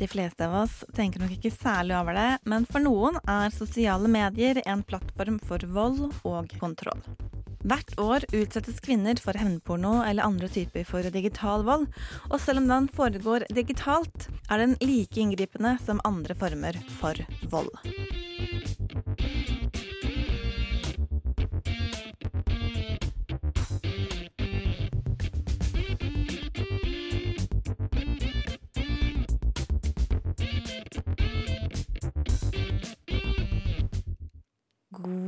De fleste av oss tenker nok ikke særlig over det, men for noen er sosiale medier en plattform for vold og kontroll. Hvert år utsettes kvinner for hevnporno eller andre typer for digital vold, og selv om den foregår digitalt, er den like inngripende som andre former for vold.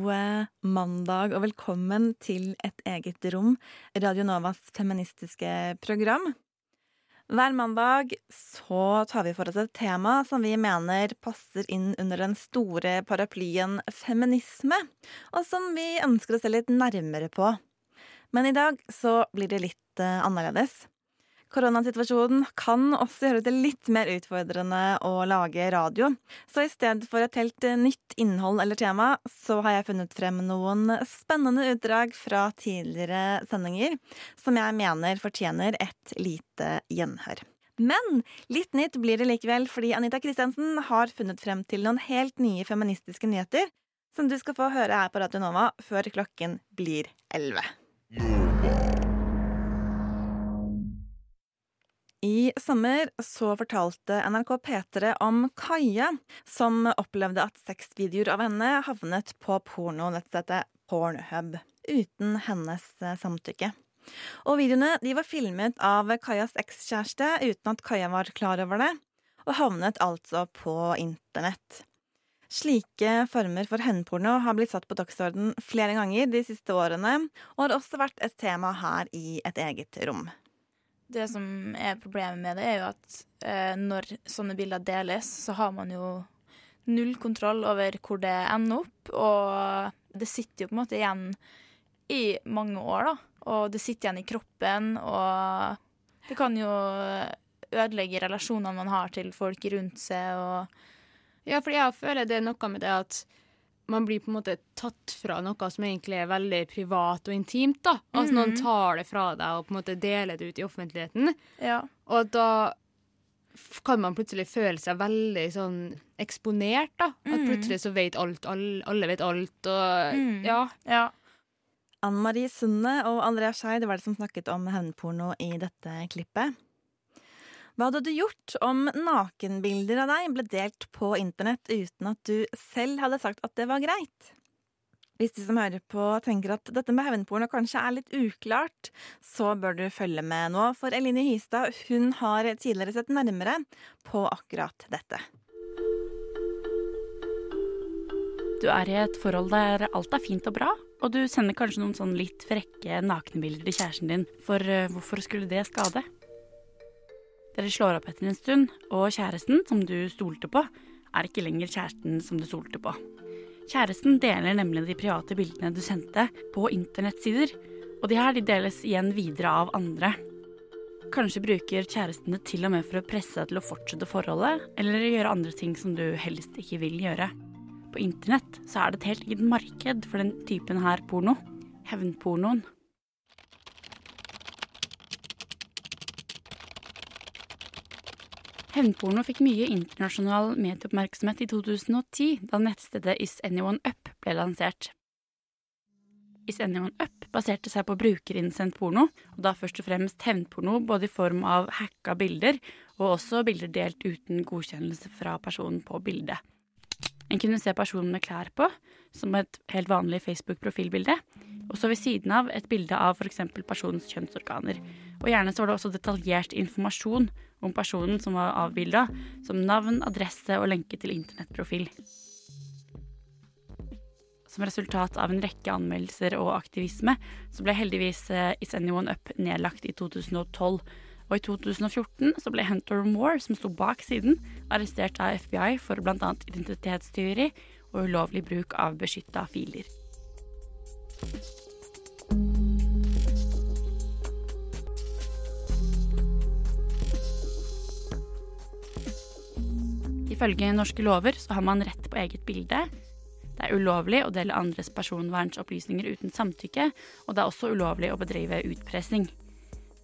God mandag og velkommen til Et eget rom, Radio Novas feministiske program. Hver mandag så tar vi for oss et tema som vi mener passer inn under den store paraplyen feminisme, og som vi ønsker å se litt nærmere på. Men i dag så blir det litt eh, annerledes. Koronasituasjonen kan også gjøre det litt mer utfordrende å lage radio. Så i stedet for et helt eh, nytt innhold eller tema, så har jeg funnet frem noen spennende utdrag fra tidligere sendinger som jeg mener fortjener et lite gjenhør. Men litt nytt blir det likevel, fordi Anita Kristiansen har funnet frem til noen helt nye feministiske nyheter som du skal få høre her på Radio Nova før klokken blir elleve. I sommer så fortalte NRK P3 om Kaja, som opplevde at sexvideoer av henne havnet på pornonettstedet Pornhub uten hennes eh, samtykke. Og videoene de var filmet av Kajas ekskjæreste uten at Kaja var klar over det, og havnet altså på internett. Slike former for hevnporno har blitt satt på dagsorden flere ganger de siste årene, og har også vært et tema her i et eget rom. Det som er problemet med det, er jo at eh, når sånne bilder deles, så har man jo null kontroll over hvor det ender opp. Og det sitter jo på en måte igjen i mange år, da. Og det sitter igjen i kroppen, og det kan jo ødelegge relasjonene man har til folk rundt seg, og Ja, for jeg føler det er noe med det at man blir på en måte tatt fra noe som egentlig er veldig privat og intimt. da. Altså Noen tar det fra deg og på en måte deler det ut i offentligheten. ja. Og da kan man plutselig føle seg veldig sånn eksponert, da. At plutselig så vet alt, alle, alle vet alt, og Mm. ja. ja. Ann Marie Sunde og Andrea Scheid var det som snakket om hevnporno i dette klippet. Hva hadde du gjort om nakenbilder av deg ble delt på internett uten at du selv hadde sagt at det var greit? Hvis de som hører på tenker at dette med hevnporno kanskje er litt uklart, så bør du følge med nå, for Eline Hystad hun har tidligere sett nærmere på akkurat dette. Du er i et forhold der alt er fint og bra, og du sender kanskje noen sånn litt frekke nakenbilder til kjæresten din, for eh, hvorfor skulle det skade? Dere slår opp etter en stund, og kjæresten, som du stolte på, er ikke lenger kjæresten som du stolte på. Kjæresten deler nemlig de private bildene du sendte, på internettsider, og de her de deles igjen videre av andre. Kanskje bruker kjæresten det til og med for å presse deg til å fortsette forholdet, eller gjøre andre ting som du helst ikke vil gjøre. På internett så er det et helt eget marked for den typen her porno. Hevnpornoen. Hevnporno fikk mye internasjonal medieoppmerksomhet i 2010, da nettstedet Is Anyone Up ble lansert. Is Anyone Up baserte seg på brukerinnsendt porno, og da først og fremst hevnporno både i form av hacka bilder og også bilder delt uten godkjennelse fra personen på bildet. En kunne se personen med klær på, som et helt vanlig Facebook-profilbilde, og så ved siden av et bilde av f.eks. personens kjønnsorganer. Og gjerne så var det også detaljert informasjon om personen som var avbilda, som navn, adresse og lenke til internettprofil. Som resultat av en rekke anmeldelser og aktivisme, så ble heldigvis eh, Is Anyone Up nedlagt i 2012. Og i 2014 så ble Hunter Moore, som sto bak siden, arrestert av FBI for bl.a. identitetstyveri og ulovlig bruk av beskytta filer. Ifølge norske lover så har man rett på eget bilde. Det er ulovlig å dele andres personvernsopplysninger uten samtykke, og det er også ulovlig å bedrive utpressing.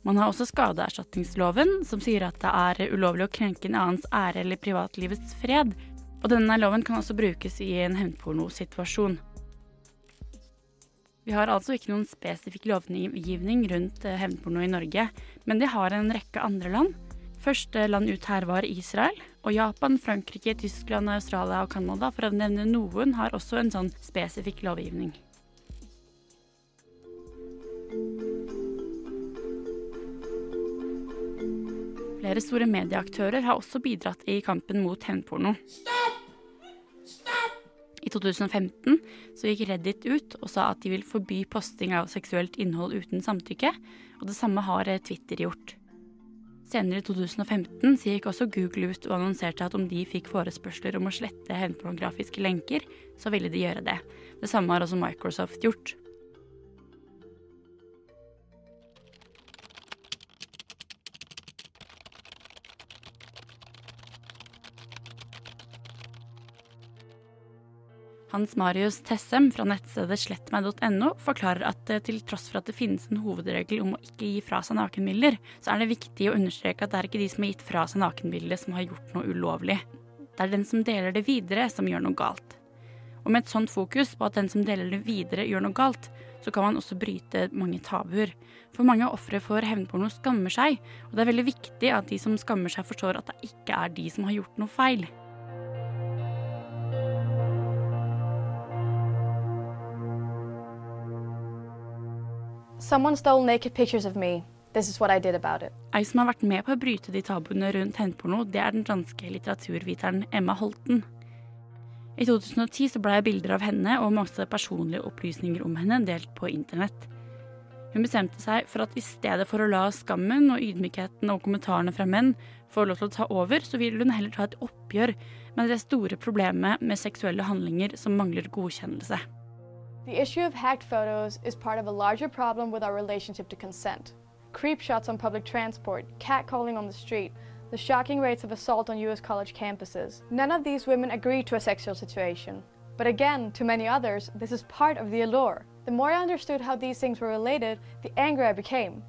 Man har også skadeerstatningsloven, som sier at det er ulovlig å krenke en annens ære eller privatlivets fred. Og denne loven kan også brukes i en hevnpornosituasjon. Vi har altså ikke noen spesifikk lovgivning rundt hevnporno i Norge, men de har en rekke andre land. Første land ut her var Israel, og Japan, Frankrike, Tyskland, Australia og Canada, for å nevne noen, har også en sånn spesifikk lovgivning. Flere store medieaktører har også bidratt i kampen mot hevnporno. I 2015 så gikk Reddit ut og sa at de vil forby posting av seksuelt innhold uten samtykke, og det samme har Twitter gjort. Senere i 2015 så gikk også Google ut og annonserte at om de fikk forespørsler om å slette hevnpornografiske lenker, så ville de gjøre det. Det samme har også Microsoft gjort. Hans Marius Tessem fra nettstedet slettmeg.no forklarer at eh, til tross for at det finnes en hovedregel om å ikke gi fra seg nakenbilder, så er det viktig å understreke at det er ikke de som har gitt fra seg nakenbildet som har gjort noe ulovlig. Det er den som deler det videre, som gjør noe galt. Og med et sånt fokus på at den som deler det videre, gjør noe galt, så kan man også bryte mange tabuer. For mange ofre for hevnporno skammer seg, og det er veldig viktig at de som skammer seg, forstår at det ikke er de som har gjort noe feil. Someone stole naked pictures of me. This is what I did about it. Ei som har vært med på å bryte de tabuene rundt hevnporno, det er den danske litteraturviteren Emma Holten. I 2010 så ble bilder av henne og masse personlige opplysninger om henne delt på internett. Hun bestemte seg for at i stedet for å la skammen og ydmykheten og kommentarene fra menn få lov til å ta over, så ville hun heller ta et oppgjør med det store problemet med seksuelle handlinger som mangler godkjennelse. The issue of hacked photos is part of a larger problem with our relationship to consent. Creep shots on public transport, catcalling on the street, the shocking rates of assault on US college campuses. None of these women agree to a sexual situation. But again, to many others, this is part of the allure. The more I understood how these things were related, the angrier I became.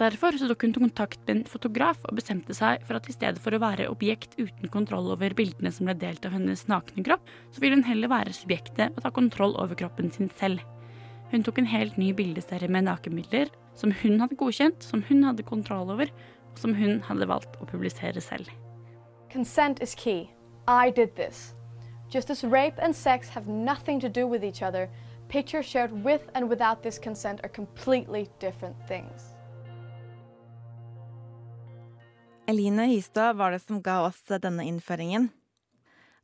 Derfor så tok hun kontakt med en fotograf og bestemte seg for at i stedet for å være objekt uten kontroll over bildene som ble delt av hennes nakne kropp, så ville hun heller være subjektet og ta kontroll over kroppen sin selv. Hun tok en helt ny bildeserie med nakenbilder som hun hadde godkjent, som hun hadde kontroll over, og som hun hadde valgt å publisere selv. Consent is key. I did this. Just as rape and sex have nothing to do with each other, Pictures shared with and without this consent are completely different things. Eline Hystad var det som ga oss denne innføringen.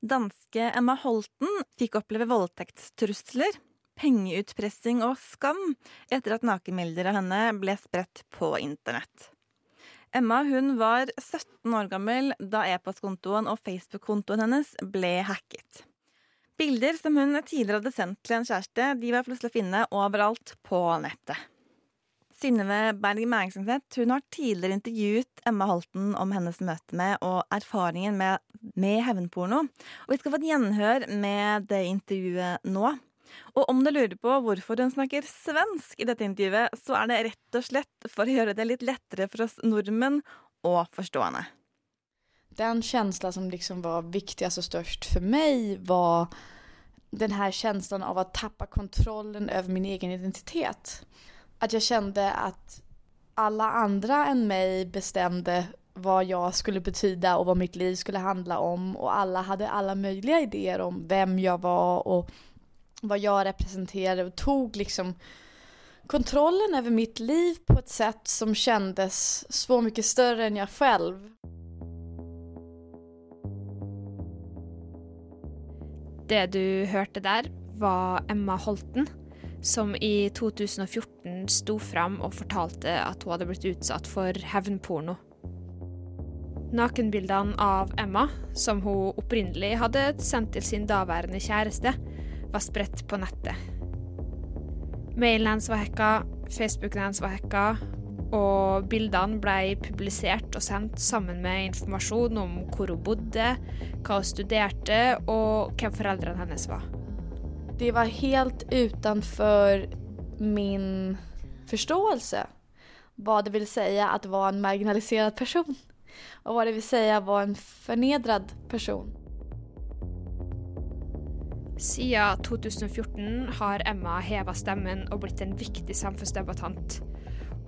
Danske Emma Holten fikk oppleve voldtektstrusler, pengeutpressing og skam etter at nakenbilder av henne ble spredt på internett. Emma hun var 17 år gammel da e-postkontoen og Facebook-kontoen hennes ble hacket. Bilder som hun tidligere hadde sendt til en kjæreste, de var plutselig å finne overalt på nettet. Synnøve Berg Mæringsenseth har tidligere intervjuet Emma Holten om hennes møte med og erfaringen med, med hevnporno. Og vi skal få et gjenhør med det intervjuet nå. Og om du lurer på hvorfor hun snakker svensk i dette intervjuet, så er det rett og slett for å gjøre det litt lettere for oss nordmenn å forstå henne. Den känsla som liksom var viktigast och störst för mig var den här känslan av att tappa kontrollen över min egen identitet. Att jag kände att alla andra än mig bestämde vad jag skulle betyda och vad mitt liv skulle handla om och alla hade alla möjliga idéer om vem jag var och vad jag representerade och tog liksom kontrollen över mitt liv på ett sätt som kändes så mycket större än jag själv. Det du hørte der, var Emma Holten, som i 2014 sto fram og fortalte at hun hadde blitt utsatt for hevnporno. Nakenbildene av Emma, som hun opprinnelig hadde sendt til sin daværende kjæreste, var spredt på nettet. Mailen hennes var hacka, Facebooken hennes var hacka, og bildene ble publisert og sendt sammen med informasjon om hvor hun bodde, hva hun studerte og hvem foreldrene hennes var. Det var helt utenfor min forståelse hva det vil si å være en marginalisert person og hva det vil si å være en fornedret person. Siden 2014 har Emma heva stemmen og blitt en viktig samfunnsdebattant.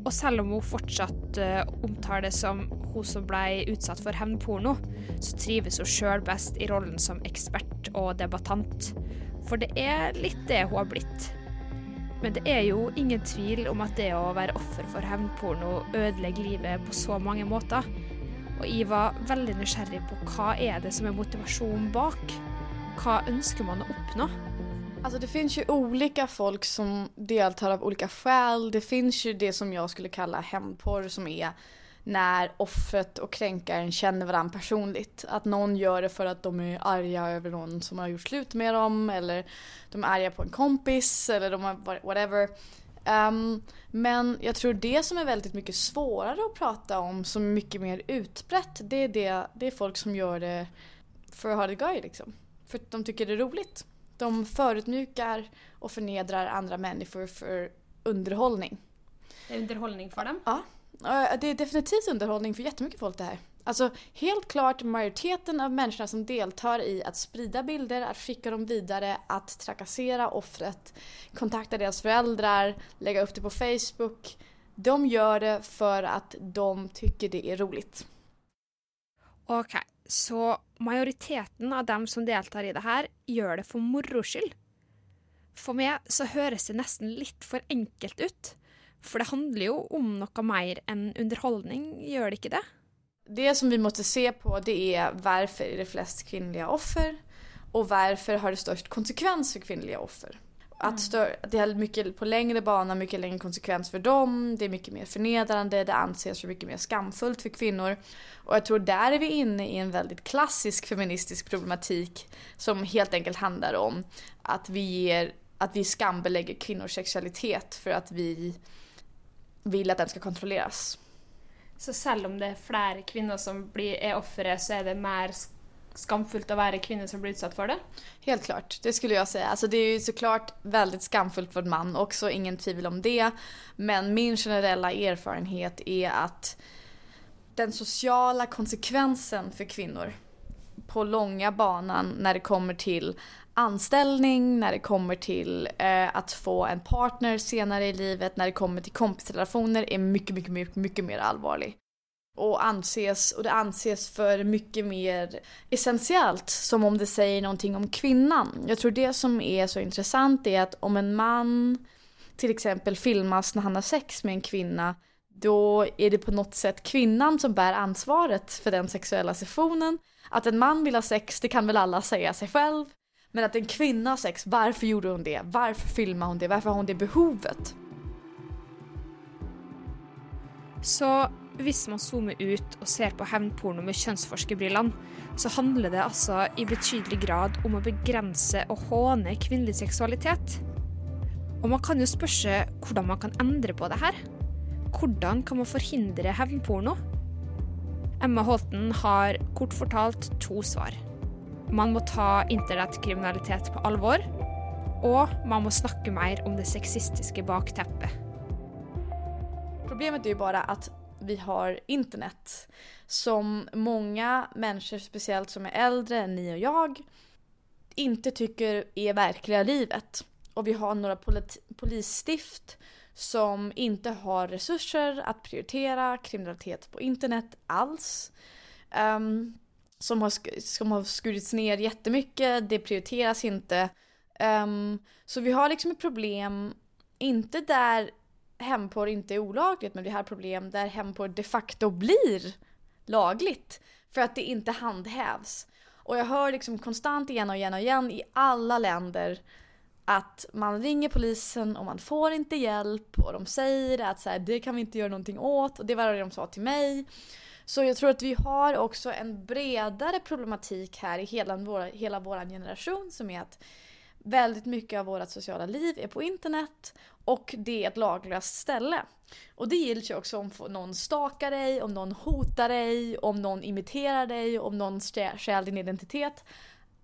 Og selv om hun fortsatt uh, omtales som hun som ble utsatt for hevnporno, så trives hun sjøl best i rollen som ekspert og debattant. For det er litt det hun har blitt. Men det er jo ingen tvil om at det å være offer for hevnporno ødelegger livet på så mange måter. Og jeg var veldig nysgjerrig på hva er det som er motivasjonen bak? Hva ønsker man å oppnå? Altså, det finnes jo olika folk som deltar av olika skäl. Det finnes jo det som jeg skulle kalla hämndporr som er når offret og kränkaren kjenner varandra personlig. At noen gjør det for at de er arga over noen som har gjort slutt med dem, eller de er arga på en kompis, eller de har whatever. Um, men jeg tror det som er veldig mye svårare å prate om, som er mye mer utbrett, det er, det, det är folk som gjør det for å ha det gøy. Liksom. att de tycker det er rolig. De forutmjuker og fornedrer andre mennesker for underhållning. Det er underhållning for dem? Ja. Det er definitivt underhållning for jättemycket folk det her. Alltså helt klart majoriteten av människorna som deltar i att sprida bilder, att skicka dem vidare, att trakassera offret, kontakta deras föräldrar, lägga upp det på Facebook. De gör det för att de tycker det är roligt. Okej, okay, så majoriteten av dem som deltar i det her, gjør det for moro skyld? For meg så høres det nesten litt for enkelt ut. For det handler jo om noe mer enn underholdning, gjør det ikke det? det som vi måtte se på det er hvorfor er det flest kvinnelige offer og hvorfor har det størst konsekvens for kvinnelige offer. Att stör, det är mycket på längre bana, mycket längre konsekvens för dem, det är mycket mer förnedrande, det anses mycket mer skamfullt för kvinnor. Och jag tror där är vi inne i en väldigt klassisk feministisk problematik som helt enkelt handlar om att vi, ger, att vi skambelägger kvinnors sexualitet för att vi vill att den ska kontrolleras. Så selv om det er flere kvinner som blir, er ofre, så er det mer skamfullt å være kvinne som blir utsatt for det? Helt klart, det skulle jeg si. Alltså, det er jo så klart veldig skamfullt for en mann også, ingen tvil om det. Men min generelle erfarenhet er at den sosiale konsekvensen for kvinner på lange banan når det kommer til anställning, när det kommer till eh, få en partner senare i livet, när det kommer till kompisrelationer är mycket, mycket, mycket, mycket mer allvarlig. Och, anses, och det anses för mycket mer essentiellt, som om det säger någonting om kvinnan. Jag tror det som är så intressant är att om en man till exempel filmas när han har sex med en kvinna då är det på något sätt kvinnan som bär ansvaret för den sexuella sessionen. Att en man vill ha sex, det kan väl alla säga sig själv. Men att en kvinna har sex, varför gjorde hon det? Varför filmar hon det? Varför har hon det behovet? Så hvis man zoomer ut og ser på hevnporno med kjønnsforskerbrillene, så handler det altså i betydelig grad om å begrense og håne kvinnelig seksualitet. Og man kan jo spørre seg hvordan man kan endre på det her. Hvordan kan man forhindre hevnporno? Emma Holten har kort fortalt to svar. Man må ta internettkriminalitet på alvor. Og man må snakke mer om det sexistiske bakteppet. Problemet er jo bare at vi har internet. som mange mennesker, speciellt som er eldre än ni og jeg, ikke tycker er verkliga livet. Og vi har noen polisstift som ikke har ressurser å prioritere kriminalitet på internet alls. Um, som har, som har skurits ner jättemycket, det prioriteras inte. Um, så vi har liksom ett problem, inte där hemporr inte är olagligt, men vi har problem där hemporr de facto blir lagligt. För att det inte handhävs. Och jag hör liksom konstant igen och igen och igen i alla länder att man ringer polisen och man får inte hjälp och de säger att så här, det kan vi inte göra någonting åt och det var det de sa till mig. Så jag tror att vi har också en bredare problematik här i hela vår, hela vår generation som är att väldigt mycket av vårt sociala liv är på internet och det är ett laglöst ställe. Och det gills ju också om någon stakar dig, om någon hotar dig, om någon imiterar dig, om någon stjäl din identitet.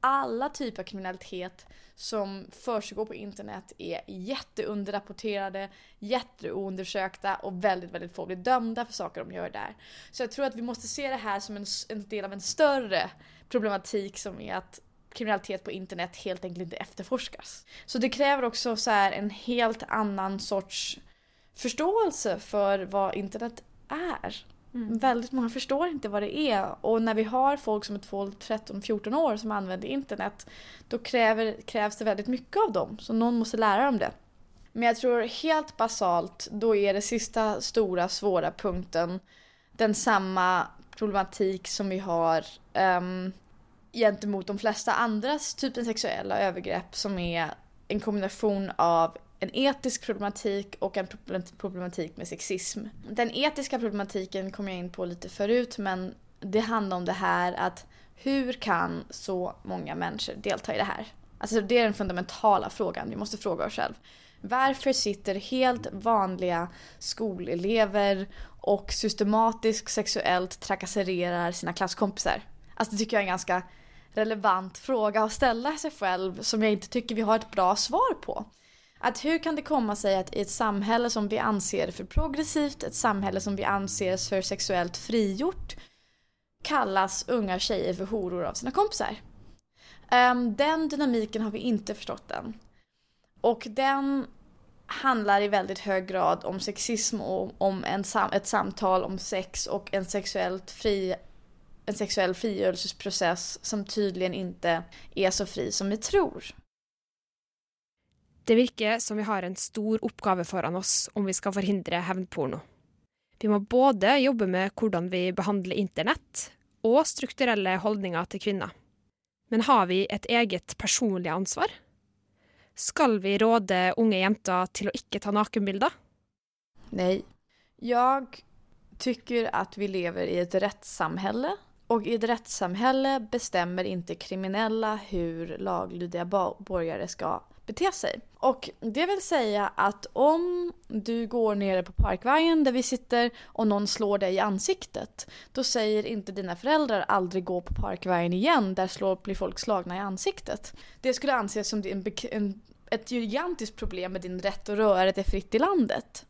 Alla typer av kriminalitet som försiggår på internet är jätteunderrapporterade, jätteoundersökta och väldigt, väldigt få blir dömda för saker de gör där. Så jag tror att vi måste se det här som en, en del av en större problematik som är att kriminalitet på internet helt enkelt inte efterforskas. Så det kräver också så en helt annan sorts förståelse för vad internet är. Mm. Väldigt många förstår inte vad det är och när vi har folk som är 12, 13, 14 år som använder internet då kräver, krävs det väldigt mycket av dem så någon måste lära dem det. Men jag tror helt basalt då är det sista stora svåra punkten den samma problematik som vi har um, gentemot de flesta andras typen sexuella övergrepp som är en kombination av en etisk problematik och en problematik med sexism. Den etiska problematiken kom jag in på lite förut men det handlar om det här att hur kan så många människor delta i det här? Alltså det är den fundamentala frågan vi måste fråga oss själva. Varför sitter helt vanliga skolelever och systematiskt sexuellt trakasserar sina klasskompisar? Alltså det tycker jag är en ganska relevant fråga att ställa sig själv som jag inte tycker vi har ett bra svar på. Att hur kan det komma sig att i ett samhälle som vi anser för progressivt, ett samhälle som vi anser för sexuellt frigjort, kallas unga tjejer för horor av sina kompisar? Um, den dynamiken har vi inte förstått än. Och den handlar i väldigt hög grad om sexism och om en ett samtal om sex och en sexuellt fri en sexuell frigörelseprocess som tydligen inte är så fri som vi tror. Det virker som vi har en stor oppgave foran oss om vi skal forhindre hevnporno. Vi må både jobbe med hvordan vi behandler internett, og strukturelle holdninger til kvinner. Men har vi et eget personlig ansvar? Skal vi råde unge jenter til å ikke ta nakenbilder? Nei. Jeg tycker at vi lever i et rättssamhälle och i ett rättssamhälle bestämmer inte kriminella hur laglydiga borgare ska bete sig. Och det vill säga att om du går nere på Parkvägen där vi sitter och någon slår dig i ansiktet, då säger inte dina föräldrar aldrig gå på Parkvägen igen, där slår, blir folk slagna i ansiktet. Det skulle anses som en, en, ett gigantiskt problem med din rätt att röra dig fritt i landet.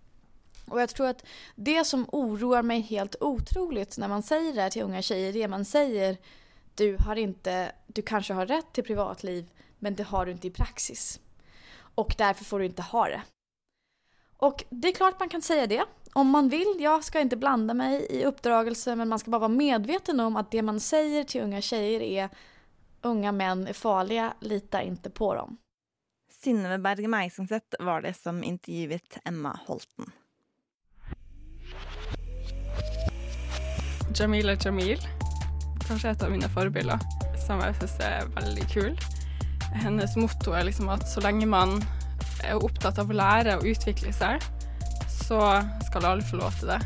Och jag tror att det som oroar mig helt otroligt när man säger det här till unga tjejer, det man säger du har inte, du kanske har rätt till privatliv men det har du inte i praxis. Och därför får du inte ha det. Och det är klart man kan säga det. Om man vill, jag ska inte blanda mig i uppdragelse men man ska bara vara medveten om att det man säger till unga tjejer är unga män är farliga, lita inte på dem. Synnøve Berge Meisenseth var det som intervjuet Emma Holten. Jamila Jamil. Kanskje et av mine forbilder, som jeg syns er veldig kul. Hennes motto er liksom at så lenge man er opptatt av å lære og utvikle seg, så skal alle få lov til det.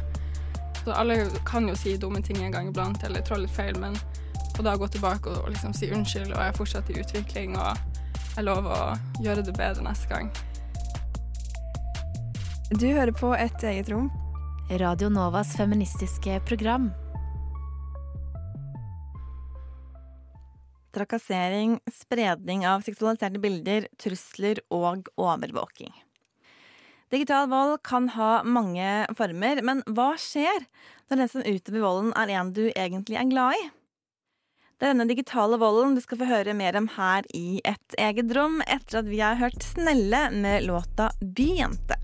Så alle kan jo si dumme ting en gang iblant eller trå litt feil, men å da gå tilbake og, liksom si unnskyld og jeg er fortsatt i utvikling og jeg lover å gjøre det bedre neste gang. Du hører på Et eget rom. Radio Novas feministiske program. Trakassering, spredning av seksualiserte bilder, trusler og overvåking. Digital vold kan ha mange former, men hva skjer når den som utøver volden, er en du egentlig er glad i? Det er denne digitale volden du skal få høre mer om her i Et eget rom, etter at vi har hørt Snelle med låta Byjente.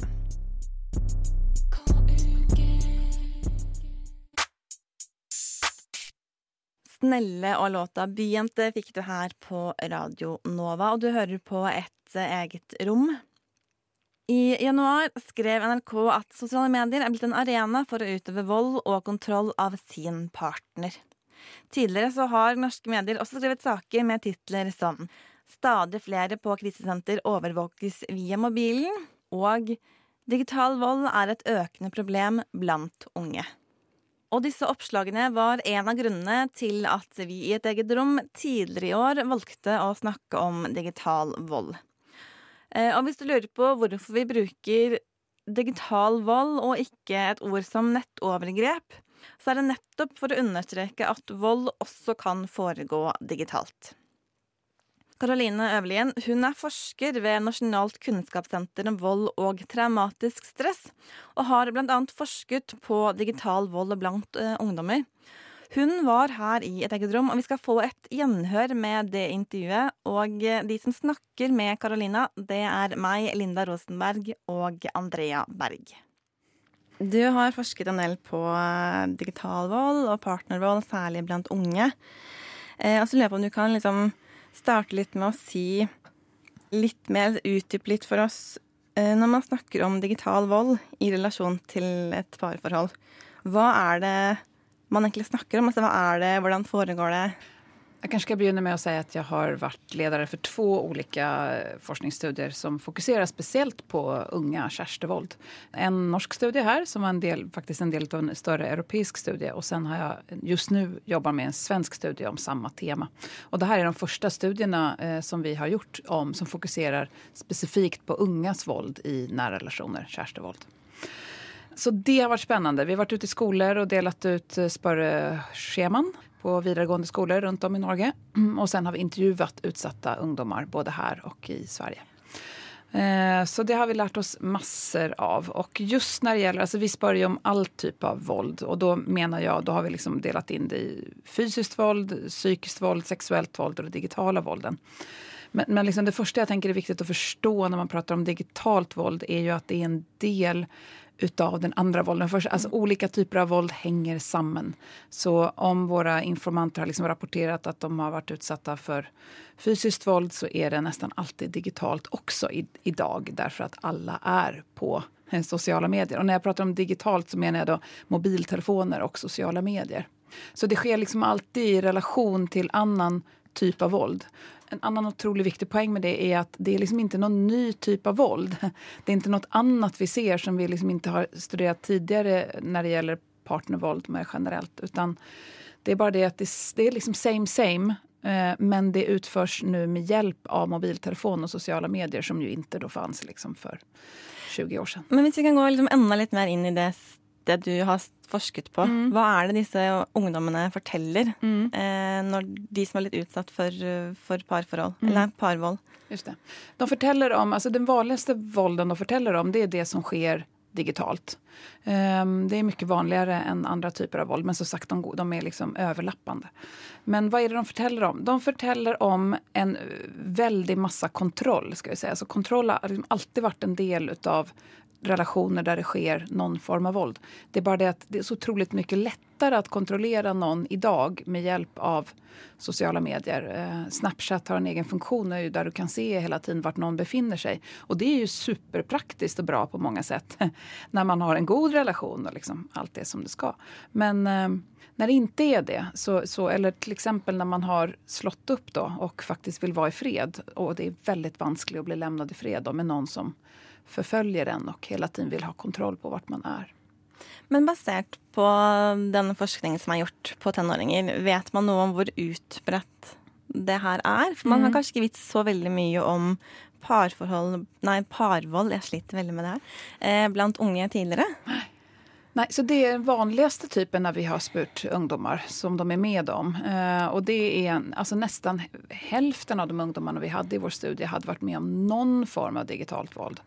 Snelle og låta Byjente fikk du her på Radio Nova, og du hører på et eget rom. I januar skrev NRK at sosiale medier er blitt en arena for å utøve vold og kontroll av sin partner. Tidligere så har norske medier også skrevet saker med titler som Stadig flere på krisesenter overvåkes via mobilen og Digital vold er et økende problem blant unge. Og disse oppslagene var en av grunnene til at vi i et eget rom tidligere i år valgte å snakke om digital vold. Eh, og hvis du lurer på hvorfor vi bruker digital vold og ikke et ord som nettovergrep, så er det nettopp for å understreke at vold også kan foregå digitalt. Karoline Øverlien hun er forsker ved Nasjonalt kunnskapssenter om vold og traumatisk stress, og har bl.a. forsket på digital vold blant uh, ungdommer. Hun var her i et eget rom, og vi skal få et gjenhør med det intervjuet. Og de som snakker med Carolina, det er meg, Linda Rosenberg, og Andrea Berg. Du har forsket en del på eh, digital vold og partnervold, særlig blant unge. Eh, og så lurer jeg på om du kan liksom starte litt med å si litt mer, utdype litt for oss eh, når man snakker om digital vold i relasjon til et parforhold. Hva er det man egentlig snakker om? Altså, hva er det, hvordan foregår det? Jeg kanskje skal begynne med å si at jeg har vært leder for to ulike forskningsstudier som fokuserer spesielt på unge kjærestevold. En norsk studie her, som var en del, faktisk en del av en større europeisk studie. Og så har jeg just nå jobber med en svensk studie om samme tema. Og det her er de første studiene eh, som vi har gjort om, som fokuserer spesifikt på unges vold i nære relasjoner, kjærestevold. Så det har vært spennende. Vi har vært ute i skoler og delt ut eh, spørreskjemaer på videregående skoler rundt om i Norge. Og sen har vi intervjuet utsatte ungdommer både her og i Sverige. Eh, så det har vi lært oss masser av. Og just når det gjelder, altså Vi spør jo om all type av vold. Og da mener jeg, da har vi liksom delt inn det i fysisk vold, psykisk vold, seksuelt vold og det digitale volden. Men, men liksom det første jeg tenker er viktig å forstå når man prater om digitalt vold, er jo at det er en del utav den andra vålden. För, alltså, olika typer av våld henger sammen. Så om våre informanter har liksom rapporterat at de har vært utsatta for fysisk vold så er det nesten alltid digitalt også i, idag därför att alla är på sosiale medier. Og når jeg prater om digitalt så mener jeg da mobiltelefoner og sosiale medier. Så det skjer liksom alltid i relasjon til annen typ av vold. En annen utrolig viktig poeng med det er at det er liksom ikke noen ny type av vold. Det er ikke noe annet vi ser som vi liksom ikke har studert tidligere når det gjelder partnervold mer generelt. Utan det er bare det at det, det er liksom same same, eh, men det utføres nå med hjelp av mobiltelefon og sosiale medier, som jo ikke da fantes liksom for 20 år siden. Men hvis vi kan gå liksom enda litt mer inn i det det du har forsket på. Mm. Hva er det disse ungdommene forteller mm. eh, når de som er litt utsatt for, for parforhold, mm. eller parvold? Just det. De forteller om, altså Den vanligste volden de forteller om, det er det som skjer digitalt. Um, det er mye vanligere enn andre typer av vold, men som sagt, de, de er liksom overlappende. Men hva er det de forteller om? De forteller om en veldig masse kontroll. skal vi si. Altså, kontroll har liksom alltid vært en del av relationer der det sker noen form av vold. Det er bare det at det er så utrolig mye lettere å kontrollere noen i dag med hjelp av sosiale medier. Eh, Snapchat har en egen funksjon der du kan se hele tiden hvor noen befinner seg. Og det er jo superpraktisk og bra på mange sett når man har en god relasjon og liksom alt det som det skal. Men eh, når det ikke er det, så, så, eller f.eks. når man har slått opp da, og faktisk vil være i fred, og det er veldig vanskelig å bli levnet i fred da, med noen som forfølger en og hele tiden vil ha kontroll på hvor man er. Men basert på denne forskningen som er gjort på tenåringer, vet man noe om hvor utbredt det her er? For man har mm. kanskje ikke visst så veldig mye om parforhold Nei, parvold, jeg sliter veldig med det her. Eh, blant unge tidligere. Nei. Nei, så Det er den vanligste typen når vi har spurt ungdommer som de er med om. Eh, og det er altså Nesten halvparten av de ungdommene vi hadde i vår studie, hadde vært med om noen form av digitalt vold.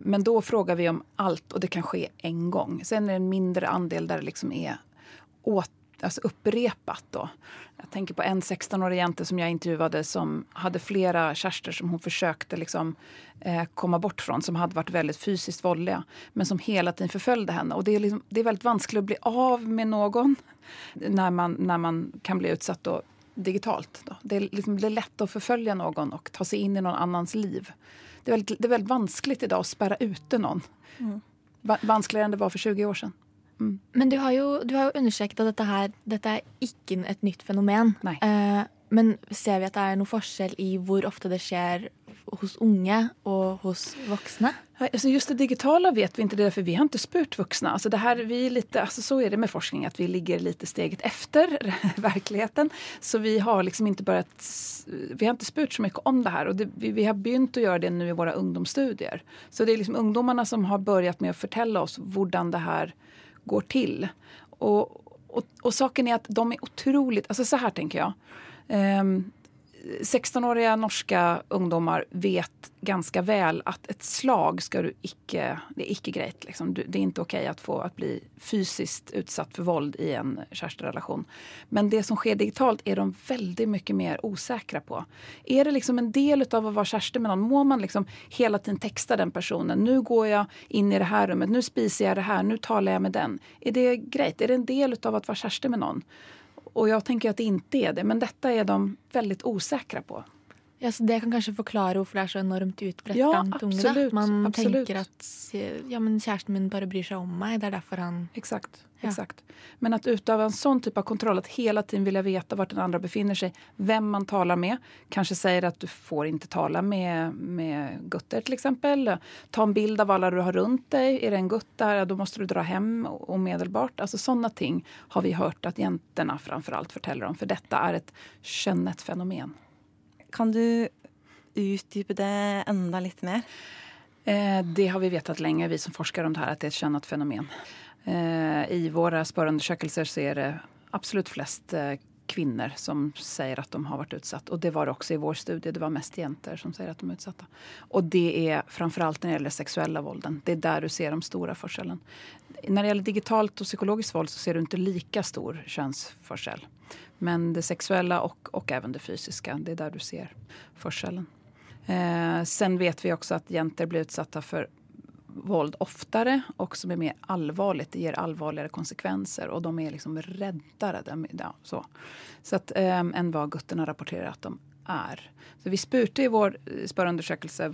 Men da spør vi om alt, og det kan skje én gang. Så er det en mindre andel der det liksom er åt alltså upprepat. Då. Jag tänker på en 16-årig jente som jag intervjuade som hade flera kärster som hon försökte liksom, eh, komma bort från, som hade varit väldigt fysiskt våldliga, men som hela tiden förföljde henne. Och det är, liksom, det är väldigt vanskligt att bli av med någon när man, när man kan bli utsatt då, digitalt. Då. Det, är liksom, det är lätt att förfölja någon og ta seg inn i noen annans liv. Det er veldig, det är väldigt vanskligt idag att spärra ute någon. Mm. Vanskeligere enn det var for 20 år siden. Mm. Men du har jo, du har jo understreket at dette, her, dette er ikke et nytt fenomen. Eh, men ser vi at det er noe forskjell i hvor ofte det skjer hos unge og hos voksne? Alltså just det digitala vet vi inte, det för vi har ikke spurt voksne. Alltså det här, vi lite, alltså så er det med forskning, at vi ligger lite steget efter verkligheten. Så vi har liksom inte börjat, vi har inte spurt så mycket om det här och det, vi, vi, har begynt å gjøre det nu i våre ungdomsstudier. Så det er liksom ungdomarna som har börjat med å fortelle oss hvordan det här går till. Och, och, och saken är att de är otroligt, alltså så här tänker jag. Um, 16-åriga norska ungdommer vet ganska väl att ett slag ska du icke, det är icke greit. Liksom. Det är inte okej okay få att bli fysiskt utsatt för våld i en kärsterelation. Men det som sker digitalt är de väldigt mycket mer osäkra på. Är det liksom en del av att vara kärste med någon, må man liksom hela tiden texta den personen. Nu går jag in i det här rummet, nu spiser jag det här, nu talar jag med den. Är det grejt? Är det en del av att vara kärste med någon? Och jag tänker att det inte är det, men detta är de väldigt osäkra på. Ja, så Det kan kanskje forklare hvorfor det er så enormt utbredt ja, blant unge. Man absolutt. tenker at ja, men kjæresten min bare bryr seg om meg. Det er derfor han Exakt. Ja. Exakt. Men at utøve en sånn type av kontroll, at hele tiden vilja veta vart den andre befinner seg, hvem man taler med. Kanskje sier at du får ikke tala med, med gutter f.eks. exempel. Ta en bild av alle du har rundt deg. Er det en gutt der, da må du dra hjem omedelbart. Altså Sånne ting har vi hørt at jentene framfor alt forteller om. for dette er et könnet fenomen. Kan du utdype det enda litt mer? Eh, det har vi vetat lenge, vi som forsker om det her, at det er et könat fenomen. Eh, I våre spørreundersøkelser så er det absolutt flest kvinnor som sier at de har vært utsatt. Og det var det også i vår studie. Det var mest jenter som sier at de er utsatta. Og det er framfor alt når det gjelder sexuella vålden. Det er der du ser de store forskjellene. Når det gjelder digitalt og psykologisk våld så ser du ikke lika stor kjønnsforskjell. Men det sexuella og, og även det fysiske, det er der du ser forskjellen. Eh, sen vet vi også at jenter blir utsatta för våld oftere och som är mer allvarligt. Det ger allvarligere konsekvenser og de er liksom räddare de, ja, så. Så att, eh, än vad gutterna rapporterer at de er. Så vi spurte i vår spørreundersøkelse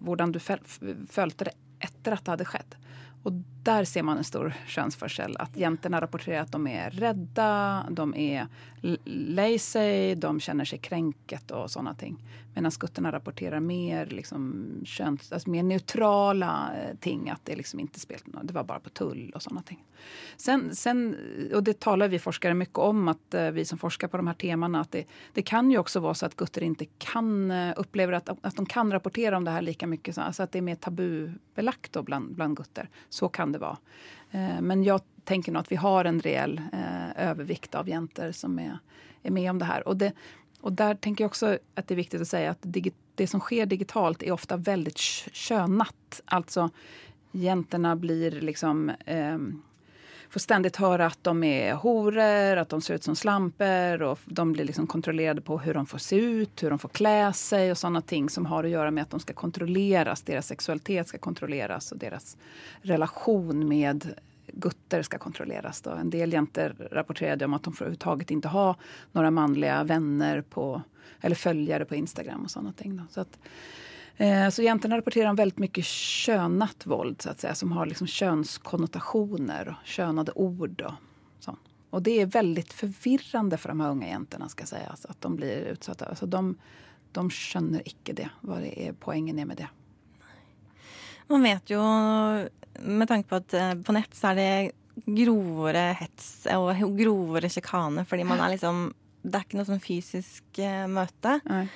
hvordan du følte det etter at det hadde skett. Og der ser man en stor kjønnsforskjell. At jentene rapporterer at de er redde, de är lazy, de kjenner seg krenket og sånne ting. Medan skuttarna rapporterar mer, liksom, köns, alltså mer neutrala eh, ting. Att det liksom inte spelat det var bara på tull och sådana ting. Sen, sen, och det talar vi forskare mycket om, att uh, vi som forskar på de här temana, att det, det, kan ju också vara så att gutter inte kan, uh, upplever att, att de kan rapportera om det här lika mycket. Så, alltså att det är mer tabubelagt då bland, bland gutter. Så kan det vara. Men jag tänker nog att vi har en rejäl övervikt av jäntor som är, är med om det här. Och det, och där tänker jag också att det är viktigt att säga att det som sker digitalt är ofta väldigt könat. Alltså jäntorna blir liksom eh, får ständigt höra att de är horor, att de ser ut som slamper och de blir liksom kontrollerade på hur de får se ut, hur de får klä sig och sådana ting som har att göra med att de ska kontrolleras, deras sexualitet ska kontrolleras och deras relation med gutter ska kontrolleras. Då. En del jenter rapporterade om att de överhuvudtaget inte ha några manliga vänner på, eller följare på Instagram och sådana ting. Då. Så, att, eh, så jäntorna rapporterar om väldigt mycket könat våld så att säga, som har liksom könskonnotationer och könade ord. Och, så. och det är väldigt förvirrande för de här unga jäntorna ska sägas, att de blir utsatta. Alltså de, de skjønner ikke det, hva det er, poängen er med det. Man vet ju med tanke på at eh, på nett så er det grovere hets og grovere sjikane, fordi man er liksom Det er ikke noe sånn fysisk uh, møte. Nei.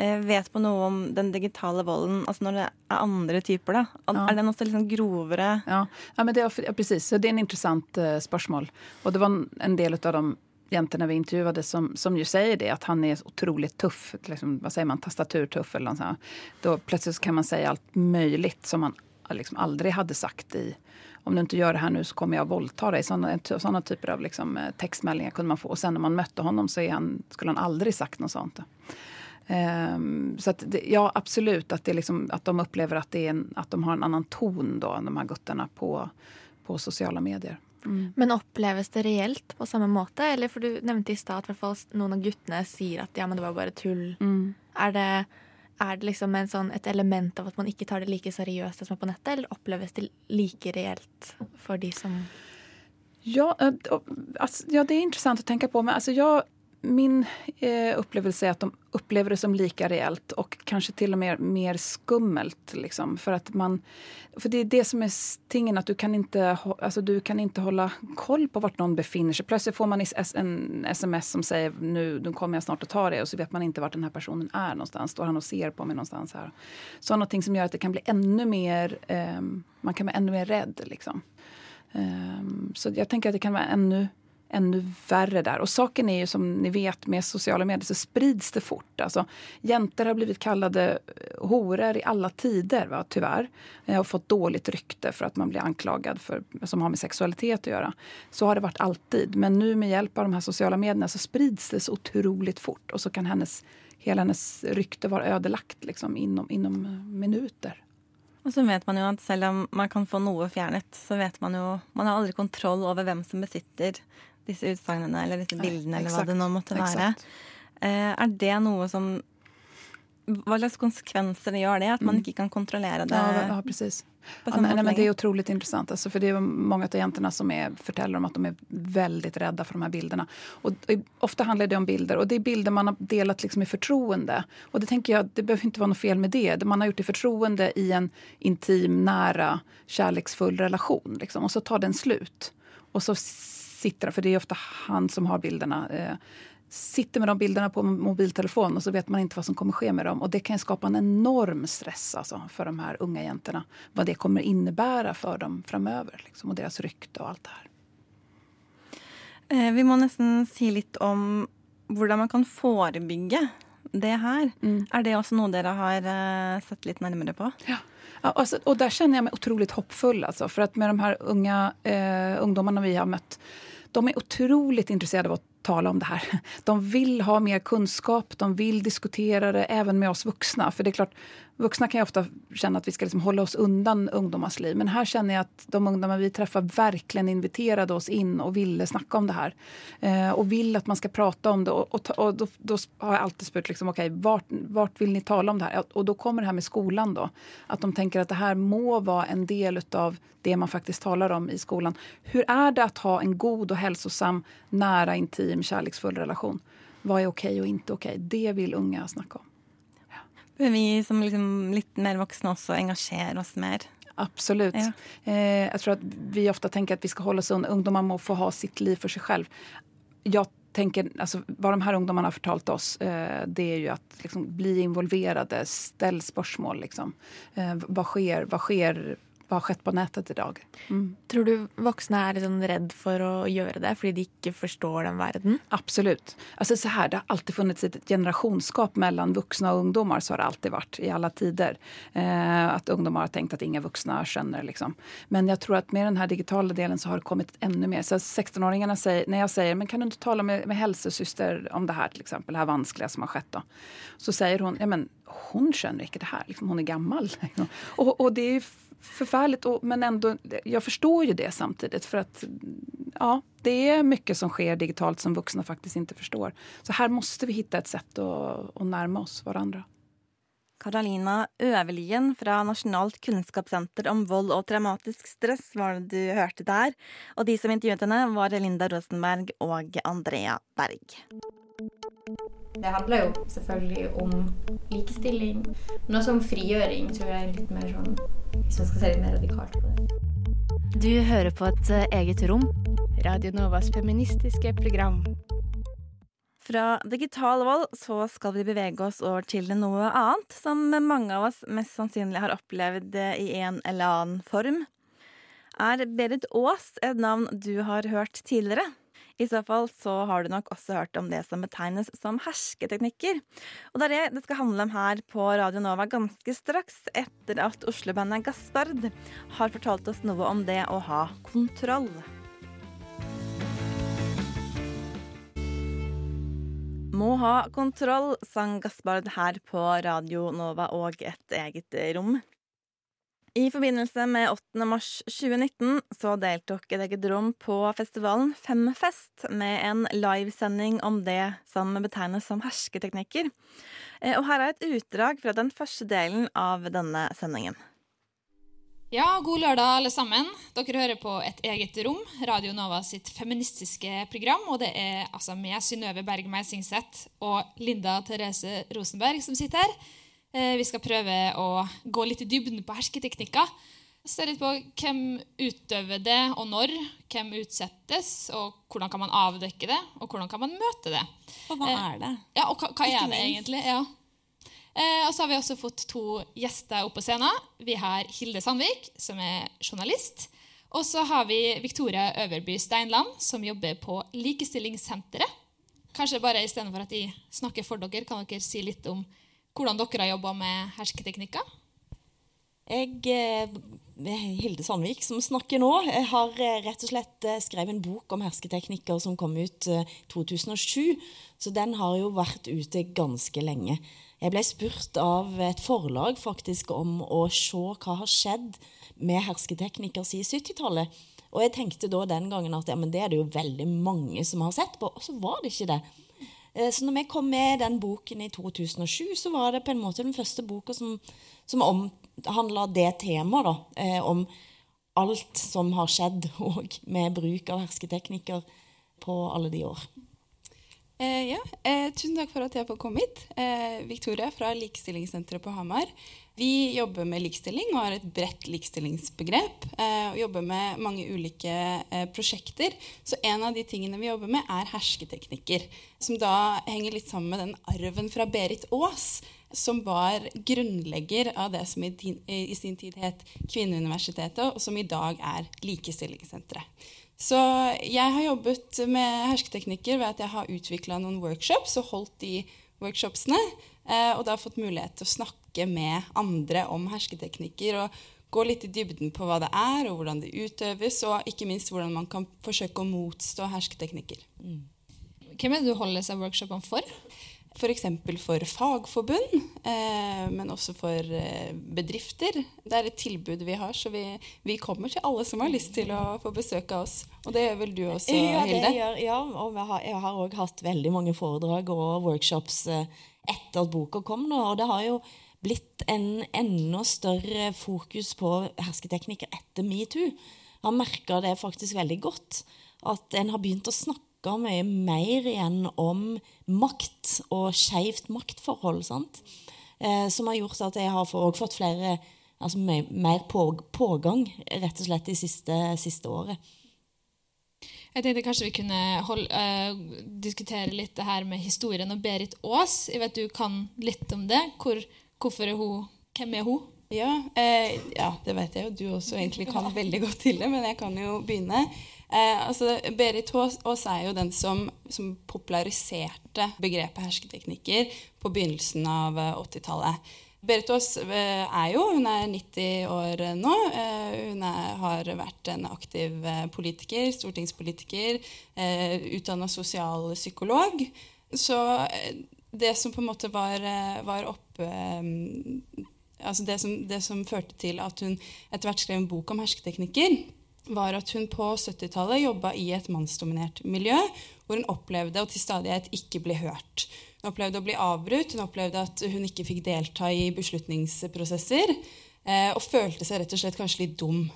Uh, vet på noe om den digitale volden, altså når det er andre typer, da? Ja. Er den også liksom grovere? Ja, ja, men det er, ja precis. Så det er en interessant uh, spørsmål. Og det var en del av de jentene vi intervjuade som, som jo sier det, at han er utrolig tuff. Liksom, hva sier man, tastaturtøff eller noe sånt. Da plutselig kan man si alt mulig som man liksom aldrig hade sagt i om du inte gör det här nu så kommer jag våldta dig. Sådana, sådana typer av liksom, eh, textmäilningar kunde man få. Och sen när man mötte honom så han, skulle han aldrig sagt något sånt. Um, så att det, ja, absolut att, det liksom, att de upplever att, det är en, att de har en annan ton då, de här gutterna på, på sociala medier. Mm. Men oppleves det reelt på samme måte? Eller for Du nevnte i stad at noen av guttene sier at ja, men det var bare tull. Mm. Er det er det liksom sånn, et element av at man ikke tar det like seriøst som er på nettet, eller oppleves det like reelt for de som Ja, altså, ja, det er interessant å tenke på. Men altså, jag, min eh, upplevelse är att de upplever det som lika reellt och kanske till och med mer skummelt. Liksom, för att man, för det är det som är tingen, att du kan, inte, alltså, du kan inte hålla koll på vart någon befinner sig. Plötsligt får man en sms som säger nu, nu kommer jag snart att ta det och så vet man inte vart den här personen är någonstans. Står han och ser på mig någonstans här? Så ting som gör att det kan bli ännu mer, eh, man kan bli ännu mer rädd. Liksom. Um, så jag tänker att det kan vara ännu ännu värre där. Och saken är ju som ni vet med sociala medier så sprids det fort. Alltså, jenter har blivit kallade horer horor i alla tider, va, tyvärr. Eh, och fått dåligt rykte för att man blir anklagad för som har med sexualitet att göra. Så har det varit alltid. Men nu med hjälp av de här sociala medierna så sprids det så otroligt fort. Och så kan hennes, hela hennes rykte vara ödelagt liksom, inom, inom eh, minuter. Og så vet man jo at selv om man kan få noe fjernet, så vet man jo Man har aldri kontroll over hvem som besitter disse utsagnene eller disse bildene, eller hva det nå måtte være. Eh, er det noe som Hva slags konsekvenser gjør det? At man mm. ikke kan kontrollere det? Ja, ja precis. Ja, men, nej, men det er utrolig interessant. Alltså, for det er mange av jentene som er, forteller om at de er veldig redde for de her bildene. Og, og, ofte handler det om bilder. og det er bilder man har delt liksom i fortroende. Og det tenker jeg, det behøver ikke være noe fel med det. Man har gjort det i fortroende i en intim, nære, kjærlighetsfull relasjon. Liksom. Og så tar den slut. Og så sitter, för det är ofta han som har bilderna, eh, sitter med de bilderna på mobiltelefon och så vet man inte vad som kommer ske med dem. Och det kan skapa en enorm stress alltså, för de här unga jäntorna. Vad det kommer innebära för dem framöver liksom, och deras rykte och allt det här. Eh, vi må nesten si litt om hvordan man kan forebygge det her. Mm. Er det også noe dere har uh, sett litt nærmere på? Ja. Ja, altså, og der kjenner jeg meg utrolig hoppfull. altså, For at med de her unge eh, ungdommene vi har mött de är otroligt intresserade av att tala om det här. De vill ha mer kunskap, de vill diskutera det även med oss vuxna. För det är klart, vuxna kan ju ofta känna att vi ska liksom hålla oss undan ungdomars liv. Men här känner jag att de ungdomar vi träffar verkligen inviterade oss in och ville snacka om det här. Eh, och vill att man ska prata om det. Och, och, och då, då, har jag alltid spurt, liksom, okay, vart, vart vill ni tala om det här? Och då kommer det här med skolan. då. Att de tänker att det här må vara en del av det man faktiskt talar om i skolan. Hur är det att ha en god och hälsosam, nära, intim, kärleksfull relation? Vad är okej okay och inte okej? Okay? Det vill unga snacka om. Bør vi som liksom litt mer voksne også engasjere oss mer? Absolut. Ja. Eh, jeg tror at vi ofte tenker at vi skal holde oss unna. Ungdommer må få ha sitt liv for seg selv. Jeg tänker, alltså, vad de här ungdomarna har fortalt oss, eh, det är ju att liksom, bli involverade, ställ spörsmål. Liksom. Eh, vad, sker, vad sker hva har skjedd på nettet i dag. Mm. Tror du voksne er liksom redd for å gjøre det fordi de ikke forstår den verden? Absolut. Altså, så her, det har alltid funnet et generasjonsskap mellom voksne og ungdommer. Så har det alltid vært, i alle tider. Eh, at ungdommer har tenkt at ingen voksne skjønner. Liksom. Men jeg tror at med den digitale digitala delen så har det kommet enda mer. Så 16-åringene sier, når jeg sier men kan du ikke tale med, med helsesøster om det her, til eksempel, det her vanskelige som har skjedd, da? Så sier hun ja men hun skjønner ikke det her. liksom, hun er gammel. og, og det är förfärligt, men ändå, jag förstår ju det samtidigt. För att ja, det är mycket som sker digitalt som vuxna faktiskt inte förstår. Så här måste vi hitta ett sätt att, att närma oss varandra. Karolina Øverlien fra Nasjonalt kunnskapssenter om vold og traumatisk stress var det du hørte der. Og de som intervjuet henne, var Linda Rosenberg og Andrea Berg. Det handler jo selvfølgelig om likestilling, men også om frigjøring, tror jeg er litt mer sånn Hvis man skal se litt mer radikalt på det. Du hører på et eh, eget rom. Radio Novas feministiske program. Fra digital vold så skal vi bevege oss over til noe annet, som mange av oss mest sannsynlig har opplevd i en eller annen form. Er Berit Aas et navn du har hørt tidligere? I så fall så har du nok også hørt om det som betegnes som hersketeknikker. Og det er det det skal handle om her på Radio Nova ganske straks, etter at Oslo-bandet Gaspard har fortalt oss noe om det å ha kontroll. Må ha kontroll, sang Gaspard her på Radio Nova og et eget rom. I forbindelse med 8. mars 2019 så deltok et eget rom på festivalen Femfest med en livesending om det som betegnes som hersketeknikker. Eh, og her er et utdrag fra den første delen av denne sendingen. Ja, god lørdag, alle sammen. Dere hører på Et eget rom, Radio Nova sitt feministiske program. Og det er altså med Synnøve Berg Meisingseth, og Linda Therese Rosenberg som sitter her. Eh, vi skal prøve å gå litt i dybden på hersketeknikker. Se litt på hvem utøver det, og når. Hvem utsettes, og hvordan kan man avdekke det, og hvordan kan man møte det. Og hva er det? Ja, og hva, hva er det egentlig? Ja. Eh, og så har vi også fått to gjester opp på scenen. Vi har Hilde Sandvik, som er journalist. Og så har vi Victoria Øverby Steinland, som jobber på Likestillingssenteret. Kanskje bare istedenfor at de snakker for dere, kan dere si litt om hvordan dere har jobba med hersketeknikker? Jeg eh, Hilde Sandvik som snakker nå. Har eh, rett og slett eh, skrevet en bok om hersketeknikker som kom ut eh, 2007. Så den har jo vært ute ganske lenge. Jeg ble spurt av et forlag faktisk om å se hva har skjedd med hersketeknikker siden 70-tallet. Og jeg tenkte da den gangen at ja, det er det jo veldig mange som har sett på. Og så var det ikke det. Eh, Så når vi kom med den boken i 2007, så var det på en måte den første boka som, som omhandla det temaet. da, eh, Om alt som har skjedd og med bruk av hersketeknikker på alle de år. Eh, ja, eh, tusen takk for at jeg får komme hit. Eh, Victoria fra Likestillingssenteret på Hamar. Vi jobber med likestilling og har et bredt likestillingsbegrep. Eh, og jobber med mange ulike eh, prosjekter. Så en av de tingene vi jobber med, er hersketeknikker. Som da henger litt sammen med den arven fra Berit Aas, som var grunnlegger av det som i, din, i sin tid het Kvinneuniversitetet, og som i dag er Likestillingssenteret. Så jeg har jobbet med hersketeknikker ved at jeg har utvikla noen workshops og holdt de workshopsene. Eh, og da fått mulighet til å snakke med andre om hersketeknikker. og Gå litt i dybden på hva det er, og hvordan det utøves, og ikke minst hvordan man kan forsøke å motstå hersketeknikker. Hvem er det du holder seg workshopene for? F.eks. For, for fagforbund, eh, men også for eh, bedrifter. Det er et tilbud vi har, så vi, vi kommer til alle som har lyst til å få besøk av oss. Og det gjør vel du også, ja, Hilde? Gjør, ja, og jeg har- òg hatt veldig mange foredrag og workshops eh, etter at boka kom. nå, Og det har jo blitt en enda større fokus på hersketeknikker etter metoo. Jeg har merka det faktisk veldig godt. At en har begynt å snakke mye mer igjen om makt og skeivt maktforhold. sant? Eh, som har gjort at jeg har fått flere altså mer, mer på, pågang rett og slett de siste, siste året. Jeg tenkte kanskje vi kunne holde, uh, diskutere litt det her med historien om Berit Aas. Jeg vet du kan litt om det. Hvor, hvorfor er hun Hvem er hun? Ja, eh, ja, det vet jeg jo. Du også egentlig kan veldig godt til det, men jeg kan jo begynne. Eh, altså, Berit Aas er jo den som, som populariserte begrepet hersketeknikker på begynnelsen av eh, 80-tallet. Berit Aas eh, er jo hun er 90 år nå. Eh, hun er, har vært en aktiv eh, politiker, stortingspolitiker, eh, utdanna sosialpsykolog. Så eh, det som på en måte var, eh, var oppe eh, altså det, som, det som førte til at hun etter hvert skrev en bok om hersketeknikker, var at hun på 70-tallet jobba i et mannsdominert miljø, hvor hun opplevde å til stadighet ikke bli hørt. Hun opplevde å bli avbrutt, hun opplevde at hun ikke fikk delta i beslutningsprosesser, eh, og følte seg rett og slett kanskje litt dum.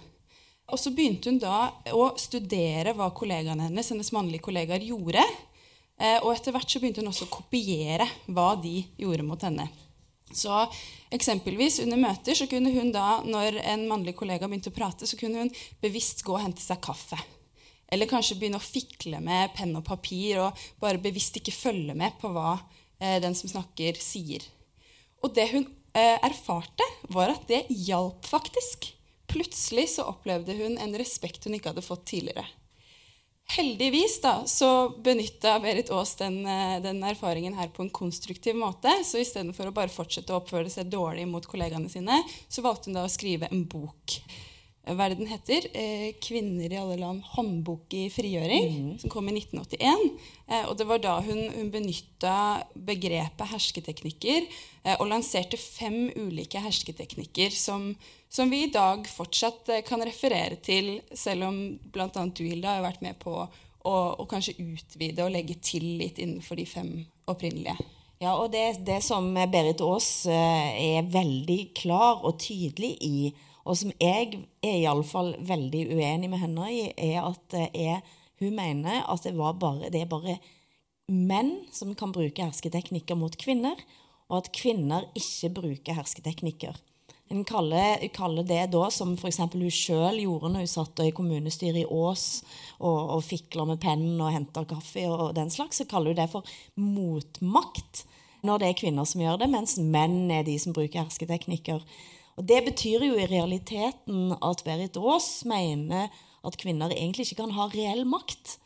Og så begynte hun da å studere hva kollegaene hennes, hennes mannlige kollegaer, gjorde. Eh, og etter hvert så begynte hun også å kopiere hva de gjorde mot henne. Så eksempelvis under møter så kunne hun da, når en mannlig kollega begynte å prate, så kunne hun bevisst gå og hente seg kaffe. Eller kanskje begynne å fikle med penn og papir og bare bevisst ikke følge med på hva eh, den som snakker, sier. Og det hun eh, erfarte, var at det hjalp faktisk. Plutselig så opplevde hun en respekt hun ikke hadde fått tidligere. Heldigvis da, så benytta Berit Aas den, eh, den erfaringen her på en konstruktiv måte. Så istedenfor å bare fortsette å oppføre seg dårlig mot kollegaene sine, så valgte hun da å skrive en bok. Hva er det den heter? Eh, 'Kvinner i alle land håndbok i frigjøring', som kom i 1981. Eh, og det var da hun, hun benytta begrepet hersketeknikker og lanserte fem ulike hersketeknikker som, som vi i dag fortsatt eh, kan referere til, selv om bl.a. du, Hilda, har vært med på å, å kanskje utvide og legge til litt innenfor de fem opprinnelige. Ja, og det, det som Berit Aas eh, er veldig klar og tydelig i Og som jeg er iallfall veldig uenig med henne i, er at det er, hun mener at det, bare, det er bare menn som kan bruke hersketeknikker mot kvinner, og at kvinner ikke bruker hersketeknikker. En kaller, kaller, det da, som f.eks. hun sjøl gjorde når hun satt i kommunestyret i Ås og, og fikla med pennen og henta kaffe og den slags, så kaller hun det for motmakt når det er kvinner som gjør det, mens menn er de som bruker hersketeknikker. Og Det betyr jo i realiteten at Berit Aas mener at kvinner egentlig ikke kan ha reell makt.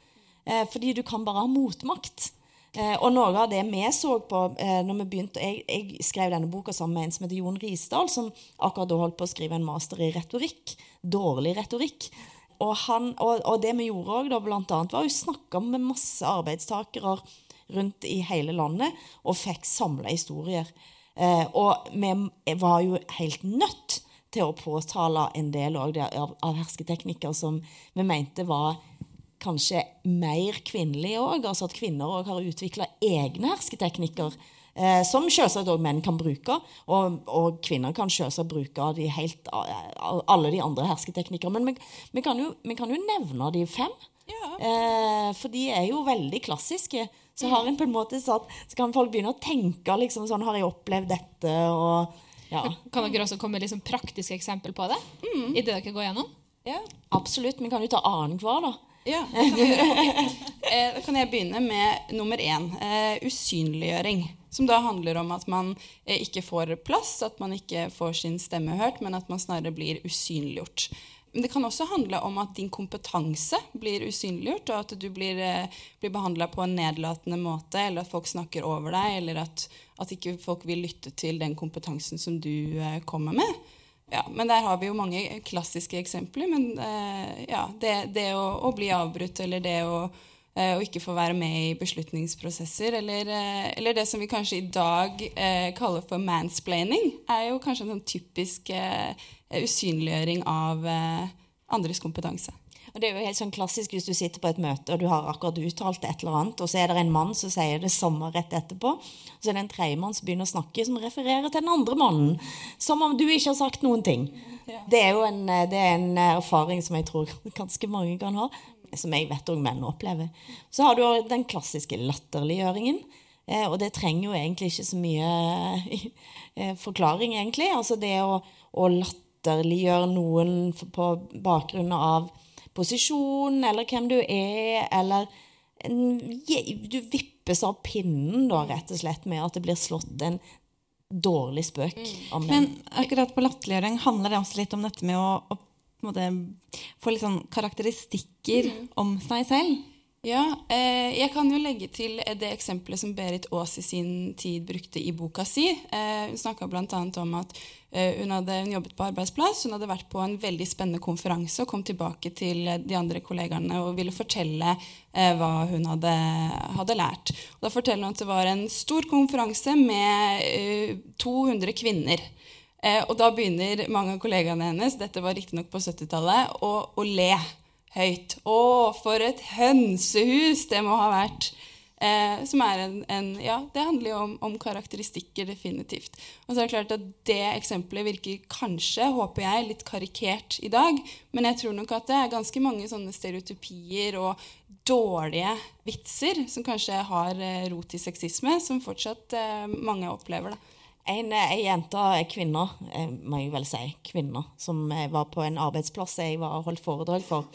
Eh, fordi du kan bare ha motmakt. Eh, og noe av det vi så på eh, når vi begynte jeg, jeg, skrev denne boka sammen med en som heter Jon Risdal, som akkurat da holdt på å skrive en master i retorikk. Dårlig retorikk. Og, han, og, og det vi gjorde da, blant annet, var å snakke med masse arbeidstakere rundt i hele landet og fikk samla historier. Eh, og vi var jo helt nødt til å påtale en del av, av hersketeknikker som vi mente var kanskje mer kvinnelige òg. Altså at kvinner òg har utvikla egne hersketeknikker. Eh, som selvsagt òg menn kan bruke. Og, og kvinner kan selvsagt bruke de helt, alle de andre hersketeknikker. Men vi, vi, kan jo, vi, kan jo, nevne de fem. Ja. Eh, for de er jo veldig klassiske. Så har en på en måte satt, så kan folk begynne å tenke liksom sånn Har jeg opplevd dette? og ja. Kan dere også komme med liksom praktiske eksempel på det? Mm. i det dere går gjennom? Ja. Absolutt. Vi kan jo ta annenhver, da. Ja, kan. Eh, da kan jeg begynne med nummer én. Eh, usynliggjøring. Som da handler om at man eh, ikke får plass, at man ikke får sin stemme hørt, men at man snarere blir usynliggjort. Men det kan også handle om at din kompetanse blir usynliggjort, og at du blir, blir behandla på en nedlatende måte, eller at folk snakker over deg, eller at, at ikke folk vil lytte til den kompetansen som du kommer med. Ja, men der har vi jo mange klassiske eksempler. Men eh, ja, det, det å, å, bli avbrutt eller det å, eh, å, ikke få være med i beslutningsprosesser, eller, eh, eller det som vi kanskje i dag eh, kaller for mansplaining, er jo kanskje en sånn typisk eh, usynliggjøring av eh, andres kompetanse. Og Det er jo helt sånn klassisk hvis du sitter på et møte og du har akkurat uttalt et eller annet, og så er det en mann som sier det samme rett etterpå. Og så er det en tredjemann som begynner å snakke, som refererer til den andre mannen. Som om du ikke har sagt noen ting. Det er jo en, det er en erfaring som jeg tror ganske mange kan ha. Som jeg vet òg menn opplever. Så har du den klassiske latterliggjøringen. Eh, og det trenger jo egentlig ikke så mye eh, forklaring, egentlig. Altså det å, å latterliggjøre noen på bakgrunn av posisjon, eller hvem du er, eller Du vippes av pinnen, da, rett og slett, med at det blir slått en dårlig spøk mm. om den. Men akkurat på latterliggjøring handler det også litt om dette med å, å måte, få litt sånn karakteristikker mm. om seg selv? Ja, eh, jeg kan jo legge til det eksempelet som Berit Aas i sin tid brukte i boka si. Eh, hun snakka bl.a. om at eh, hun hadde hun jobbet på arbeidsplass, hun hadde vært på en veldig spennende konferanse og kom tilbake til de andre kollegaene og ville fortelle eh, hva hun hadde, hadde lært. Og da forteller hun at det var en stor konferanse med 200 eh, kvinner. Eh, og da begynner mange av kollegaene hennes dette var riktignok på 70-tallet, å, å le høyt. Å, for et hønsehus det må ha vært! Eh, som er en, en, Ja, det handler jo om, om, karakteristikker, definitivt. Og så er det klart at det eksempelet virker kanskje, håper jeg, litt karikert i dag. Men jeg tror nok at det er ganske mange sånne stereotypier og dårlige vitser som kanskje har eh, rot i sexisme, som fortsatt eh, mange opplever. da. En, en jente, kvinne, eh, må jeg vel si, kvinne, som var på en arbeidsplass jeg var holdt foredrag for.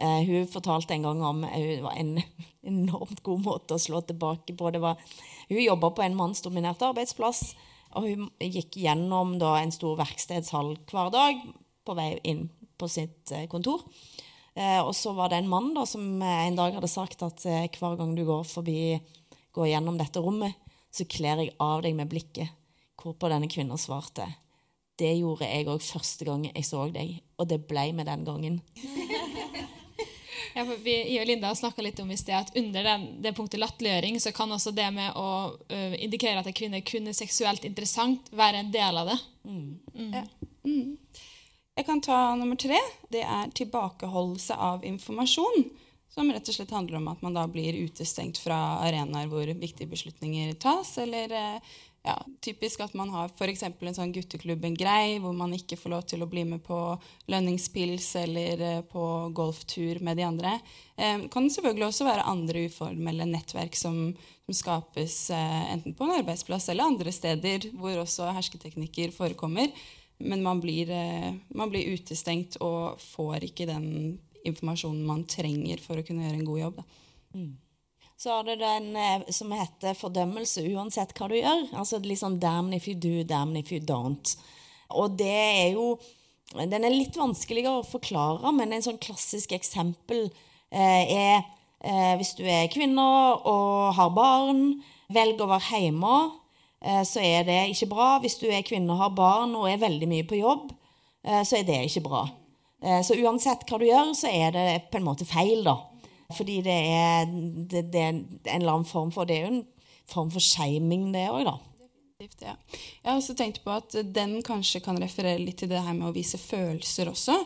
Uh, hun fortalte en gang om Hun det var en enormt god måte å slå tilbake på. Var, hun jobba på en mannsdominert arbeidsplass, og hun gikk gjennom da, en stor verkstedshall hver dag på vei inn på sitt uh, kontor. og så var det en mann da, som en dag hadde sagt at hver gang du går forbi, går gjennom dette rommet, så kler jeg av deg med blikket. Hvorpå denne kvinnen svarte det gjorde jeg òg første gang jeg så deg, og det ble med den gangen. Ja, vi, jeg og Linda snakka litt om i sted at under den, det punktet latterliggjøring så kan også det med å uh, indikere at en kvinne kun er seksuelt interessant, være en del av det. Mm. Mm. Ja. Mm. Jeg kan ta nummer tre. Det er tilbakeholdelse av informasjon. Som rett og slett handler om at man da blir utestengt fra arenaer hvor viktige beslutninger tas, eller, ja, typisk at man har f.eks. en sånn gutteklubb, en grei, hvor man ikke får lov til å bli med på lønningspils eller eh, på golftur med de andre. Eh, kan selvfølgelig også være andre uformelle nettverk som, som skapes eh, enten på en arbeidsplass eller andre steder hvor også hersketeknikker forekommer. Men man blir, eh, man blir utestengt og får ikke den informasjonen man trenger for å kunne gjøre en god jobb. Mm. Så har du den eh, som heter fordømmelse uansett hva du gjør. Altså liksom 'damn if you do, damn if you don't'. Og det er jo Den er litt vanskeligere å forklare, men en sånn klassisk eksempel eh, er eh, hvis du er kvinne og har barn, velg å være hjemme, eh, så er det ikke bra. Hvis du er kvinne og har barn og er veldig mye på jobb, eh, så er det ikke bra. Eh, så uansett hva du gjør, så er det på en måte feil, da. Fordi det er, det, det er, en eller annen form for Det er jo en form for shaming, det òg, da. Ja. Jeg har også tenkt på at den kanskje kan referere litt til det her med å vise følelser også.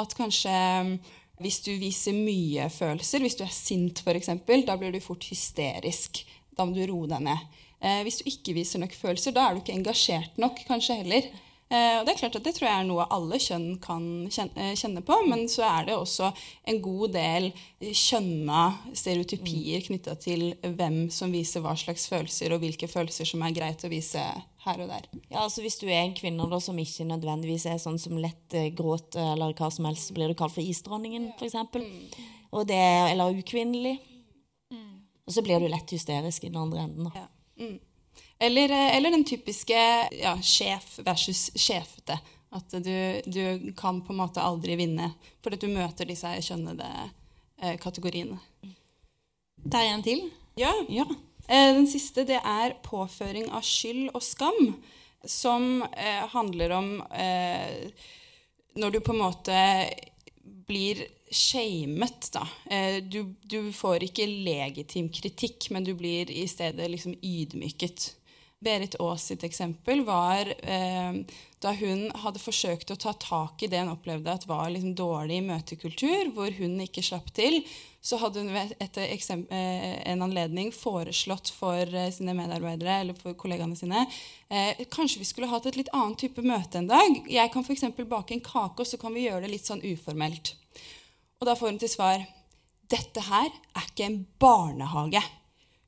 At kanskje mm, hvis du viser mye følelser, hvis du er sint f.eks., da blir du fort hysterisk. Da må du roe deg ned. Eh, hvis du ikke viser nok følelser, da er du ikke engasjert nok kanskje heller. Eh, og Det er klart at det tror jeg er noe alle kjønn kan eh, kjenne på. Men så er det også en god del kjønna stereotypier knytta til hvem som viser hva slags følelser, og hvilke følelser som er greit å vise her og der. Ja, altså Hvis du er en kvinne da, som ikke nødvendigvis er sånn som lett eh, gråter, eller hva som helst, så blir du kalt for isdronningen, f.eks. Mm. Eller ukvinnelig. Mm. Og så blir du lett hysterisk i den andre enden. da. Ja. Mm. Eller, eh, eller den typiske ja, sjef versus sjefete. At du, du, kan på en måte aldri vinne fordi du møter disse kjønnede eh, kategoriene. Jeg en til? Ja. ja. Eh, den siste det er påføring av skyld og skam, som eh, handler om eh, når du på en måte blir shamet, da. Eh, du, du, får ikke legitim kritikk, men du blir i stedet liksom ydmyket. Berit Aas sitt eksempel var eh, da hun hadde forsøkt å ta tak i det hun opplevde at var liksom dårlig møtekultur, hvor hun ikke slapp til. Så hadde hun etter eh, en anledning foreslått for eh, sine medarbeidere eller for kollegaene sine eh, kanskje vi skulle hatt et litt annet type møte en dag. Jeg kan f.eks. bake en kake, og så kan vi gjøre det litt sånn uformelt. Og da får hun til svar dette her er ikke en barnehage.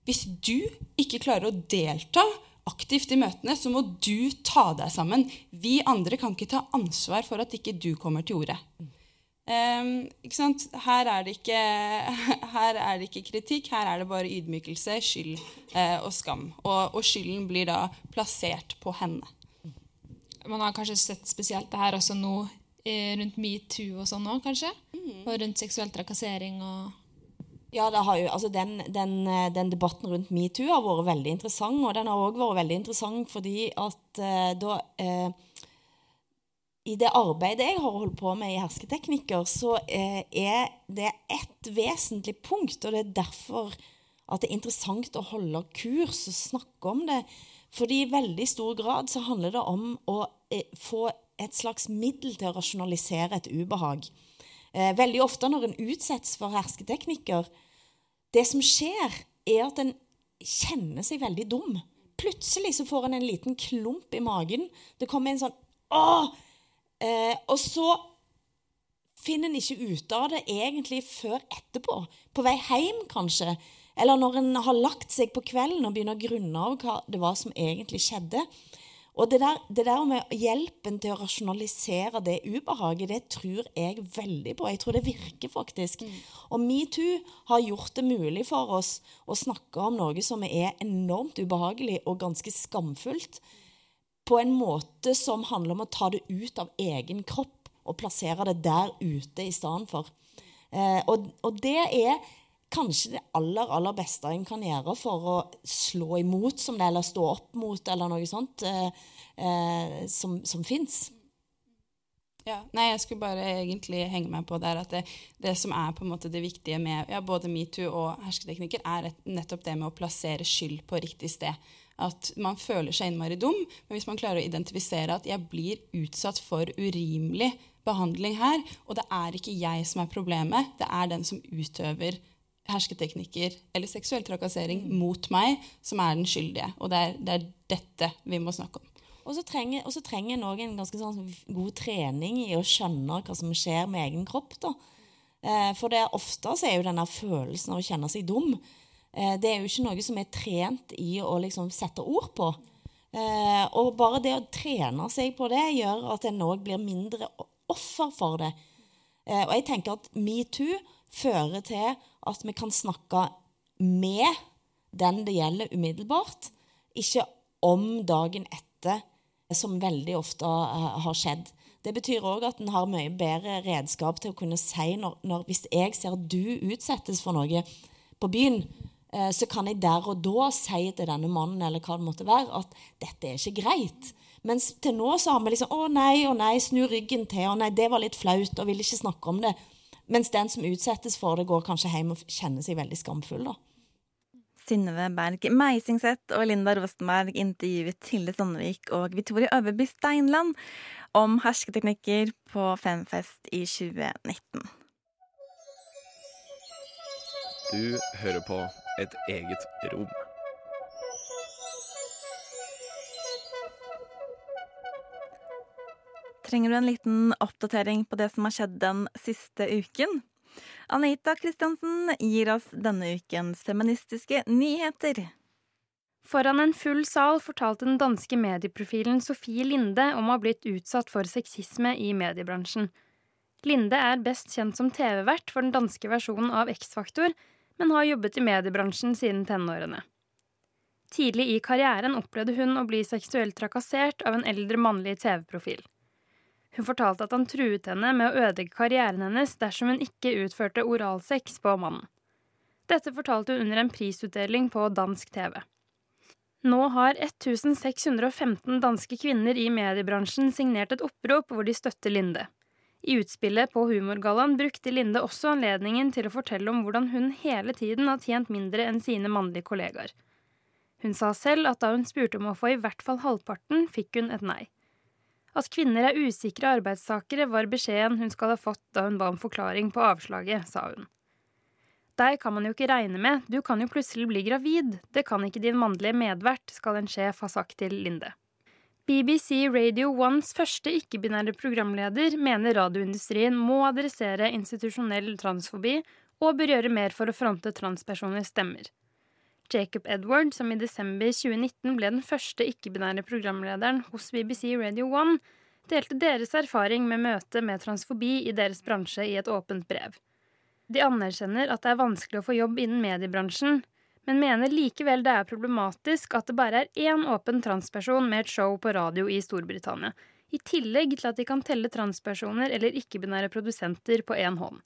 Hvis du ikke klarer å delta aktivt i møtene, så må du ta deg sammen. Vi andre kan ikke ta ansvar for at ikke du kommer til ordet. Um, her, er ikke, her, er det ikke, kritikk, her er det bare ydmykelse, skyld uh, og skam. Og, og, skylden blir da plassert på henne. Man har kanskje sett spesielt det her også nå eh, rundt metoo og sånn òg, kanskje? Mm. Og rundt seksuell trakassering og ja, jo, altså den, den, eh, den, debatten rundt metoo har vært veldig interessant. Og den har òg vært veldig interessant fordi at uh, da uh, I det arbeidet jeg har holdt på med i hersketeknikker, så uh, er det ett vesentlig punkt, og det er derfor at det er interessant å holde kurs og snakke om det. Fordi i veldig stor grad så handler det om å få et slags middel til å rasjonalisere et ubehag. veldig ofte når en utsettes for hersketeknikker, det som skjer, er at en kjenner seg veldig dum. Plutselig så får en en liten klump i magen. Det kommer en sånn Åh! Eh, og så finner en ikke ut av det egentlig før etterpå. På vei hjem, kanskje. Eller når en har lagt seg på kvelden og begynner å grunne av hva det var som egentlig skjedde. Og det der, det der, med hjelpen til å rasjonalisere det ubehaget, det tror jeg veldig på. Jeg tror det virker, faktisk. Mm. Og metoo har gjort det mulig for oss å snakke om noe som er enormt ubehagelig og ganske skamfullt, på en måte som handler om å ta det ut av egen kropp og plassere det der ute i stedet for. Eh, og, og det er kanskje det aller, aller beste en kan gjøre for å slå imot som det, eller stå opp mot, eller noe sånt, eh, eh, som, som fins. Ja, nei, Jeg skulle bare egentlig henge meg på der at det, det som er på en måte det viktige med ja, både metoo og hersketeknikker, er et, nettopp det med å plassere skyld på riktig sted. At man føler seg innmari dum, men hvis man klarer å identifisere at jeg blir utsatt for urimelig behandling her, og det er ikke jeg som er problemet, det er den som utøver hersketeknikker eller seksuell trakassering mot meg som er den skyldige. Og det er, det er dette vi må snakke om. Og så trenger, trenger en ganske sånn god trening i å skjønne hva som skjer med egen kropp. da. Eh, for det er ofte så er jo denne følelsen av å kjenne seg dum eh, Det er jo ikke noe som er trent i å liksom sette ord på. Eh, og bare det å trene seg på det gjør at en òg blir mindre offer for det. Og jeg tenker at metoo fører til at vi kan snakke med den det gjelder, umiddelbart. Ikke om dagen etter, som veldig ofte uh, har skjedd. Det betyr òg at en har mye bedre redskap til å kunne si når, når Hvis jeg ser at du utsettes for noe på byen, uh, så kan jeg der og da si til denne mannen eller hva det måtte være, at dette er ikke greit. Mens til nå så har vi liksom Å nei, å nei, snu ryggen til. Å nei, det var litt flaut, og vil ikke snakke om det. Mens den som utsettes for det, går kanskje hjem og kjenner seg veldig skamfull, da. Synnøve Berg Meisingseth og Linda Rostenberg intervjuet Tilde Sandvik og Victoria Øverby Steinland om hersketeknikker på Femfest i 2019. Du hører på Et eget rom. Trenger du en liten oppdatering på det som har skjedd den siste uken? Anita Kristiansen gir oss denne ukens feministiske nyheter. Foran en full sal fortalte den danske medieprofilen Sofie Linde om å ha blitt utsatt for sexisme i mediebransjen. Linde er best kjent som TV-vert for den danske versjonen av X-Faktor, men har jobbet i mediebransjen siden tenårene. Tidlig i karrieren opplevde hun å bli seksuelt trakassert av en eldre mannlig TV-profil. Hun fortalte at han truet henne med å ødelegge karrieren hennes dersom hun ikke utførte oralsex på mannen. Dette fortalte hun under en prisutdeling på dansk TV. Nå har 1615 danske kvinner i mediebransjen signert et opprop hvor de støtter Linde. I utspillet på Humorgallaen brukte Linde også anledningen til å fortelle om hvordan hun hele tiden har tjent mindre enn sine mannlige kollegaer. Hun sa selv at da hun spurte om å få i hvert fall halvparten, fikk hun et nei. At kvinner er usikre arbeidstakere, var beskjeden hun skal ha fått da hun ba om forklaring på avslaget, sa hun. Deg kan man jo ikke regne med, du kan jo plutselig bli gravid, det kan ikke din mannlige medvert, skal en sjef ha sagt til Linde. BBC Radio Ones første ikke-binære programleder mener radioindustrien må adressere institusjonell transfobi og bør gjøre mer for å fronte transpersoners stemmer. Jacob Edward, som i desember 2019 ble den første ikke-binære programlederen hos BBC Radio 1, delte deres erfaring med møtet med transfobi i deres bransje i et åpent brev. De anerkjenner at det er vanskelig å få jobb innen mediebransjen, men mener likevel det er problematisk at det bare er én åpen transperson med et show på radio i Storbritannia, i tillegg til at de kan telle transpersoner eller ikke-binære produsenter på én hånd.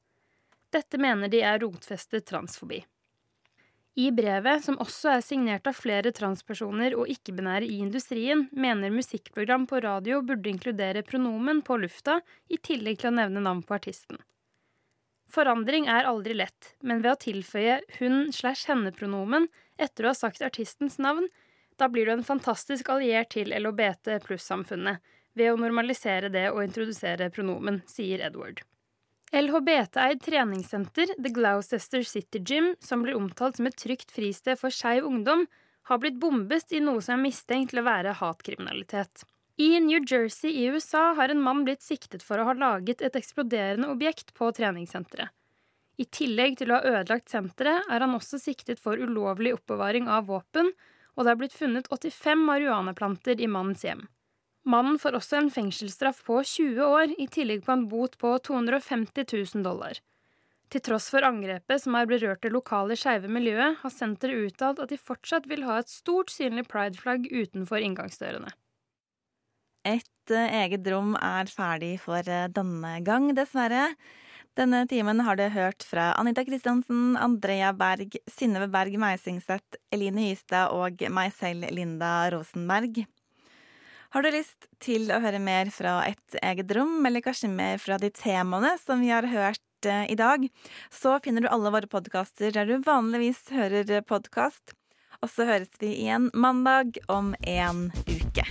Dette mener de er rotfestet transfobi. I brevet, som også er signert av flere transpersoner og ikke-binære i industrien, mener musikkprogram på radio burde inkludere pronomen på lufta, i tillegg til å nevne navn på artisten. Forandring er aldri lett, men ved å tilføye hun slash henne-pronomen etter å ha sagt artistens navn, da blir du en fantastisk alliert til LHBT pluss-samfunnet ved å normalisere det og introdusere pronomen, sier Edward. LHBT-eid treningssenter The Gloucester City Gym, som blir omtalt som et trygt fristed for skeiv ungdom, har blitt bombet i noe som er mistenkt til å være hatkriminalitet. I New Jersey i USA har en mann blitt siktet for å ha laget et eksploderende objekt på treningssenteret. I tillegg til å ha ødelagt senteret, er han også siktet for ulovlig oppbevaring av våpen, og det er blitt funnet 85 marihuanaplanter i mannens hjem. Mannen får også en fengselsstraff på 20 år, i tillegg på en bot på 250 000 dollar. Til tross for angrepet som har berørt det lokale skeive miljøet, har senteret uttalt at de fortsatt vil ha et stort synlig prideflagg utenfor inngangsdørene. Et eh, eget rom er ferdig for eh, denne gang, dessverre. Denne timen har du hørt fra Anita Kristiansen, Andrea Berg, Synnøve Berg Meisingseth, Eline Hystad og meg selv, Linda Rosenberg. Har du lyst til å høre mer fra et eget rom, eller kanskje mer fra de temaene som vi har hørt eh, i dag, så finner du alle våre podkaster der du vanligvis hører podkast. Og så høres vi igjen mandag om en uke.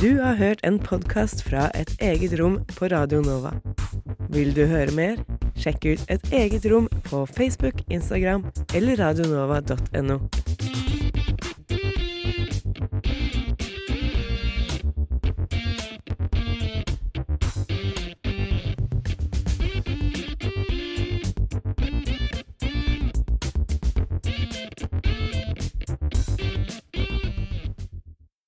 Du har hørt en podkast fra et eget rom på Radio Nova. Vil du høre mer? Sjekk ut Et eget rom på Facebook, Instagram eller radionova.no.